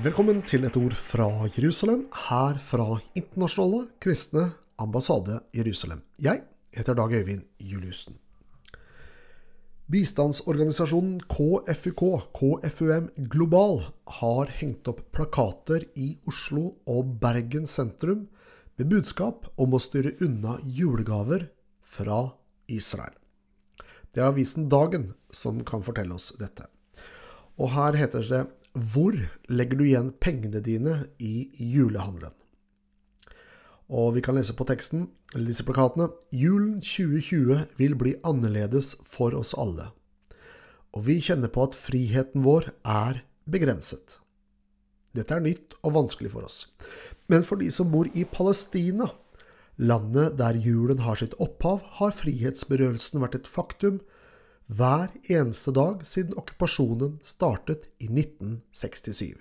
Velkommen til et ord fra Jerusalem, her fra Internasjonale kristne ambassade Jerusalem. Jeg heter Dag Øyvind Juliussen. Bistandsorganisasjonen KFUK, KFUM Global, har hengt opp plakater i Oslo og Bergen sentrum med budskap om å styre unna julegaver fra Israel. Det er avisen Dagen som kan fortelle oss dette. Og her heter det Hvor legger du igjen pengene dine i julehandelen? Og vi kan lese på teksten, eller disse plakatene, Julen 2020 vil bli annerledes for oss alle. Og vi kjenner på at friheten vår er begrenset. Dette er nytt og vanskelig for oss. Men for de som bor i Palestina, landet der julen har sitt opphav, har frihetsberøvelsen vært et faktum hver eneste dag siden okkupasjonen startet i 1967.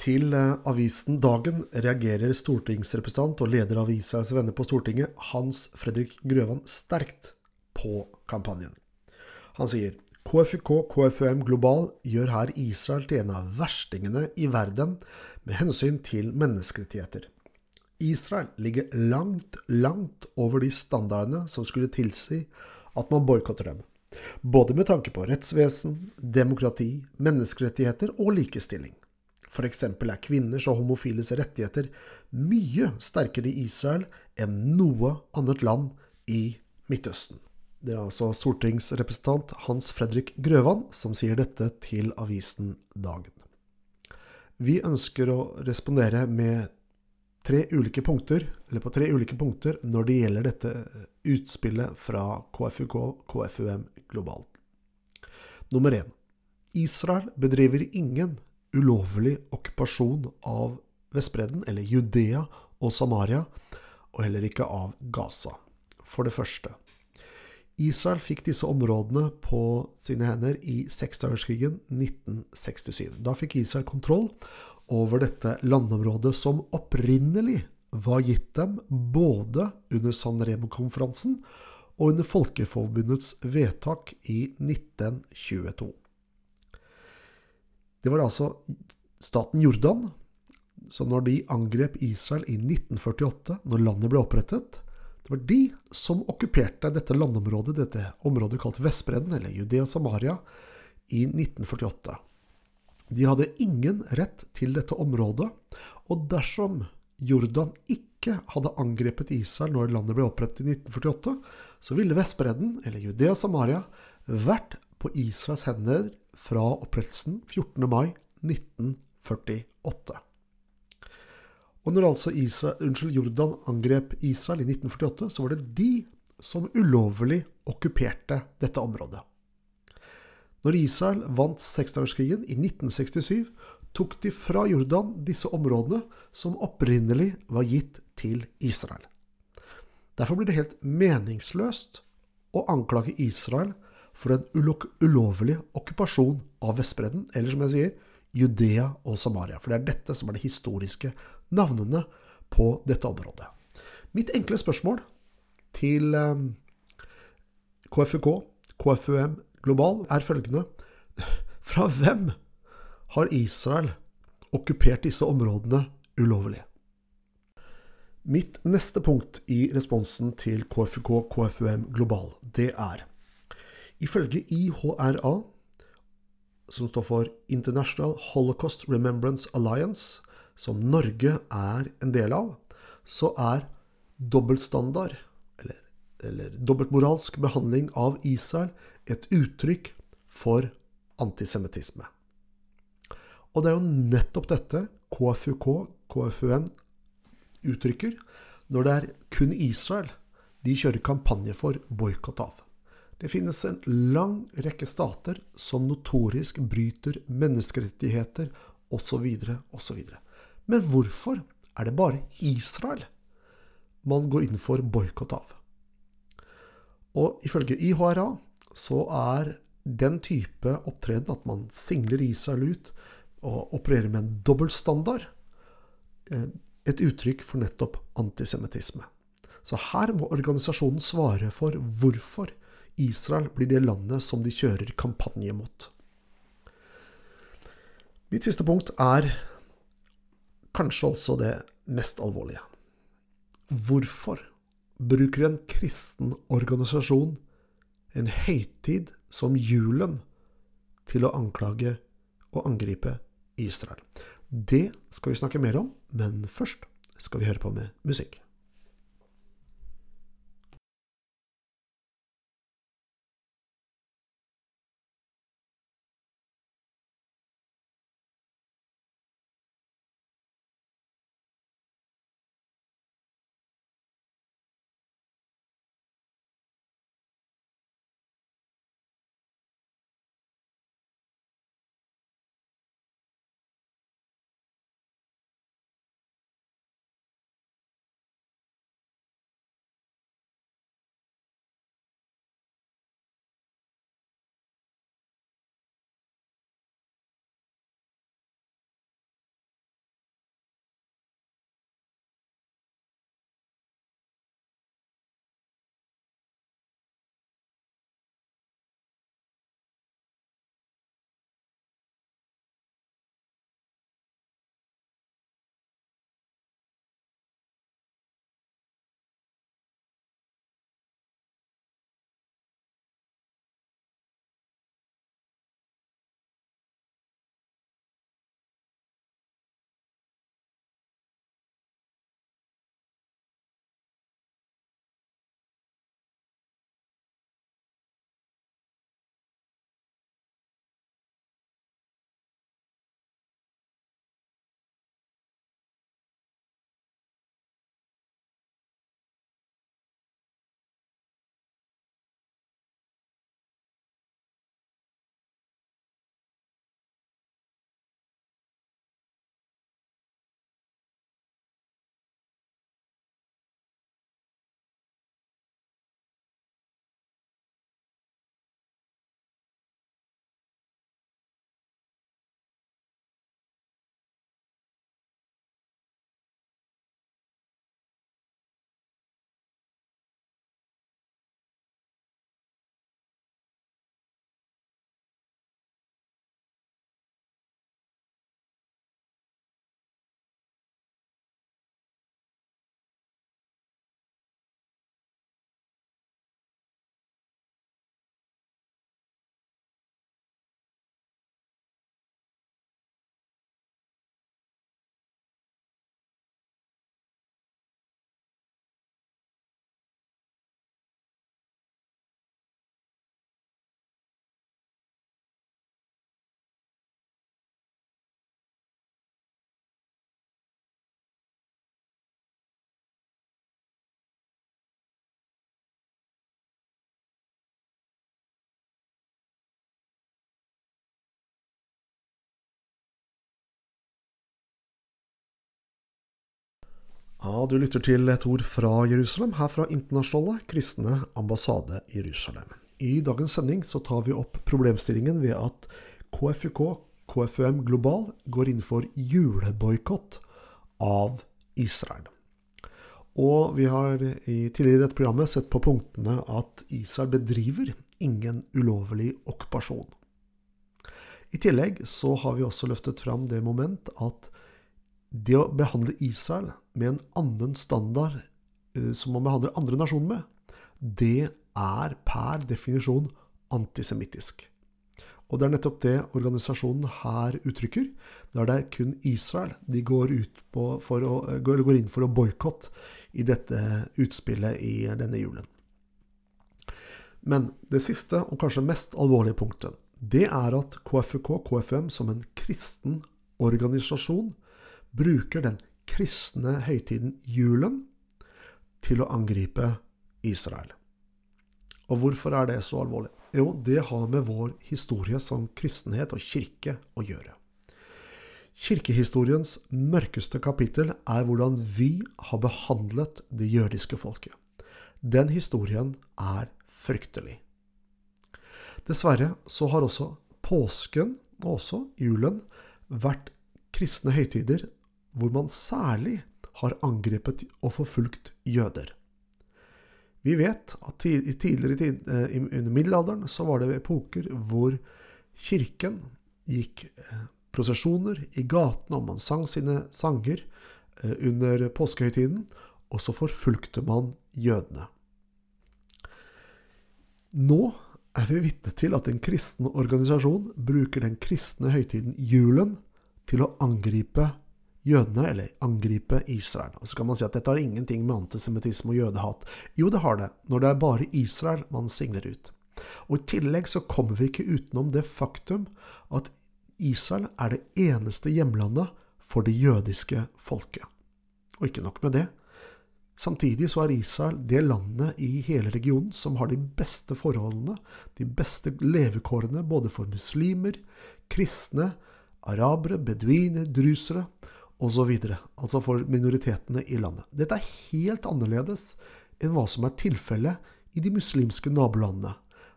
Til eh, avisen Dagen reagerer stortingsrepresentant og leder av Israels venner på Stortinget, Hans Fredrik Grøvan, sterkt på kampanjen. Han sier KFUK KFUM Global gjør her Israel til en av verstingene i verden med hensyn til menneskerettigheter. Israel ligger langt, langt over de standardene som skulle tilsi at man boikotter dem. Både med tanke på rettsvesen, demokrati, menneskerettigheter og likestilling. Eksempel er kvinners og homofiles rettigheter mye sterkere i Israel enn noe annet land i Midtøsten. Det er altså stortingsrepresentant Hans Fredrik Grøvan som sier dette til avisen Dagen. Vi ønsker å respondere med tre ulike punkter, eller på tre ulike punkter når det gjelder dette utspillet fra KFUK, KFUM globalt. Nummer én. Israel bedriver ingen ulovlig okkupasjon av Vestbredden, eller Judea og Samaria, og heller ikke av Gaza. For det første. Israel fikk disse områdene på sine hender i seksdagerskrigen 1967. Da fikk Israel kontroll over dette landområdet som opprinnelig var gitt dem både under San Remo-konferansen og under Folkeforbundets vedtak i 1922. Det var altså staten Jordan som når de angrep Israel i 1948, når landet ble opprettet, det var de som okkuperte dette landområdet, dette området kalt Vestbredden, eller Judea Samaria, i 1948. De hadde ingen rett til dette området, og dersom Jordan ikke hadde angrepet Israel når landet ble opprettet i 1948, så ville Vestbredden, eller Judea Samaria, vært på Israels hender fra opprettelsen 14. mai 1948. Og når altså Israel, unnskyld, Jordan angrep Israel i 1948, så var det de som ulovlig okkuperte dette området. Når Israel vant seksdagerskrigen i 1967, tok de fra Jordan disse områdene som opprinnelig var gitt til Israel. Derfor blir det helt meningsløst å anklage Israel for en ulovlig okkupasjon av Vestbredden, eller som jeg sier, Judea og Samaria. For det er dette som er de historiske navnene på dette området. Mitt enkle spørsmål til KFUK, KFUM global, er følgende Fra hvem har Israel okkupert disse områdene ulovlig? Mitt neste punkt i responsen til KFUK KFUM global, det er Ifølge IHRA, som står for International Holocaust Remembrance Alliance, som Norge er en del av, så er dobbeltstandard, eller, dobbeltmoralsk behandling av Israel, et uttrykk for antisemittisme. Og det er jo nettopp dette KFUK, KFUN, uttrykker når det er kun Israel de kjører kampanje for boikott av. Det finnes en lang rekke stater som notorisk bryter menneskerettigheter osv. osv. Men hvorfor er det bare Israel man går inn for boikott av? Og ifølge IHRA så er den type opptreden, at man singler Israel ut og opererer med en dobbeltstandard, et uttrykk for nettopp antisemittisme. Så her må organisasjonen svare for hvorfor Israel blir det landet som de kjører kampanje mot. Mitt siste punkt er kanskje også det mest alvorlige. Hvorfor bruker en kristen organisasjon en høytid som julen til å anklage og angripe Israel? Det skal vi snakke mer om, men først skal vi høre på med musikk. Ja, du lytter til et ord fra Jerusalem, her fra Internasjonale kristne ambassade Jerusalem. I dagens sending så tar vi opp problemstillingen ved at KFUK, KFUM Global, går inn for juleboikott av Israel. Og vi har i tidligere i dette programmet sett på punktene at Israel bedriver ingen ulovlig okkupasjon. I tillegg så har vi også løftet fram det moment at det å behandle Israel med en annen standard uh, som man behandler andre nasjoner med, det er per definisjon antisemittisk. Og det er nettopp det organisasjonen her uttrykker. Da er det kun Israel de går, å, går inn for å boikotte i dette utspillet i denne julen. Men det siste, og kanskje mest alvorlige punktet, det er at KFUK, KFM, som en kristen organisasjon, bruker den kristne høytiden julen til å angripe Israel. Og hvorfor er det så alvorlig? Jo, det har med vår historie som kristenhet og kirke å gjøre. Kirkehistoriens mørkeste kapittel er hvordan vi har behandlet det jødiske folket. Den historien er fryktelig. Dessverre så har også påsken, og også julen, vært kristne høytider hvor man særlig har angrepet og forfulgt jøder. Vi vet at tidligere tid, eh, under middelalderen så var det epoker hvor kirken gikk eh, prosesjoner i gatene, og man sang sine sanger eh, under påskehøytiden, og så forfulgte man jødene. Nå er vi vitne til at en kristen organisasjon bruker den kristne høytiden julen til å angripe jødene, eller angripe Israel. Og Så kan man si at dette har ingenting med antisemittisme og jødehat. Jo, det har det, når det er bare Israel man singler ut. Og I tillegg så kommer vi ikke utenom det faktum at Israel er det eneste hjemlandet for det jødiske folket. Og ikke nok med det. Samtidig så er Israel det landet i hele regionen som har de beste forholdene, de beste levekårene både for muslimer, kristne, arabere, beduiner, drusere osv. Altså for minoritetene i landet. Dette er helt annerledes enn hva som er tilfellet i de muslimske nabolandene,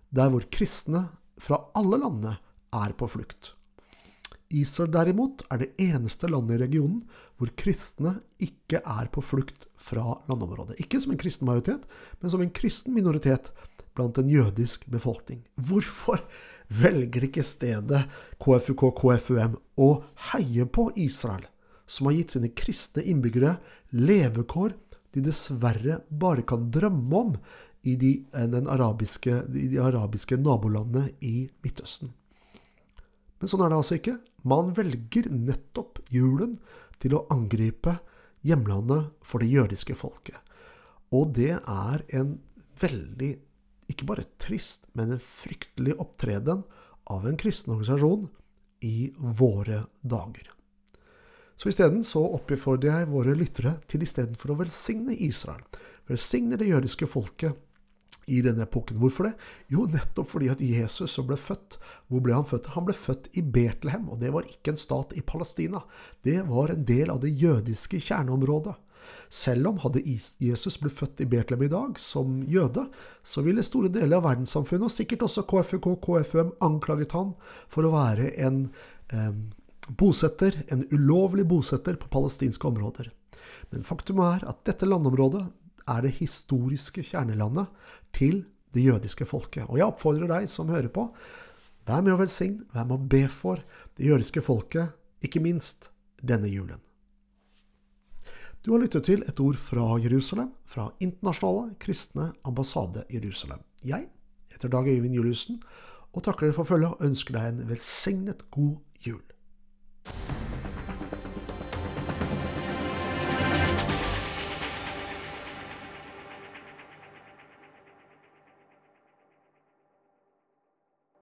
der hvor kristne fra alle landene er på flukt. Israel derimot er det eneste landet i regionen hvor kristne ikke er på flukt fra landområdet. Ikke som en kristen majoritet, men som en kristen minoritet blant en jødisk befolkning. Hvorfor velger ikke stedet KFUK KFUM å heie på Israel, som har gitt sine kristne innbyggere levekår de dessverre bare kan drømme om i de, arabiske, de arabiske nabolandene i Midtøsten? Men sånn er det altså ikke. Man velger nettopp julen til å angripe hjemlandet for det jødiske folket. Og det er en veldig, ikke bare trist, men en fryktelig opptreden av en kristen organisasjon i våre dager. Så isteden så oppfordrer jeg våre lyttere til istedenfor å velsigne Israel, velsigne det jødiske folket i denne epoken. Hvorfor det? Jo, nettopp fordi at Jesus som ble født Hvor ble han født? Han ble født i Betlehem, og det var ikke en stat i Palestina. Det var en del av det jødiske kjerneområdet. Selv om hadde Jesus blitt født i Betlehem i dag, som jøde, så ville store deler av verdenssamfunnet, og sikkert også KFUK KFUM, anklaget han for å være en eh, bosetter, en ulovlig bosetter på palestinske områder. Men faktum er at dette landområdet er det historiske kjernelandet til det jødiske folket. Og jeg oppfordrer deg som hører på, vær med å velsigne, vær med å be for det jødiske folket, ikke minst denne julen. Du har lyttet til et ord fra Jerusalem, fra Internasjonale kristne ambassade Jerusalem. Jeg heter Dag Øyvind Juliussen og takker dere for følget og ønsker deg en velsignet god jul.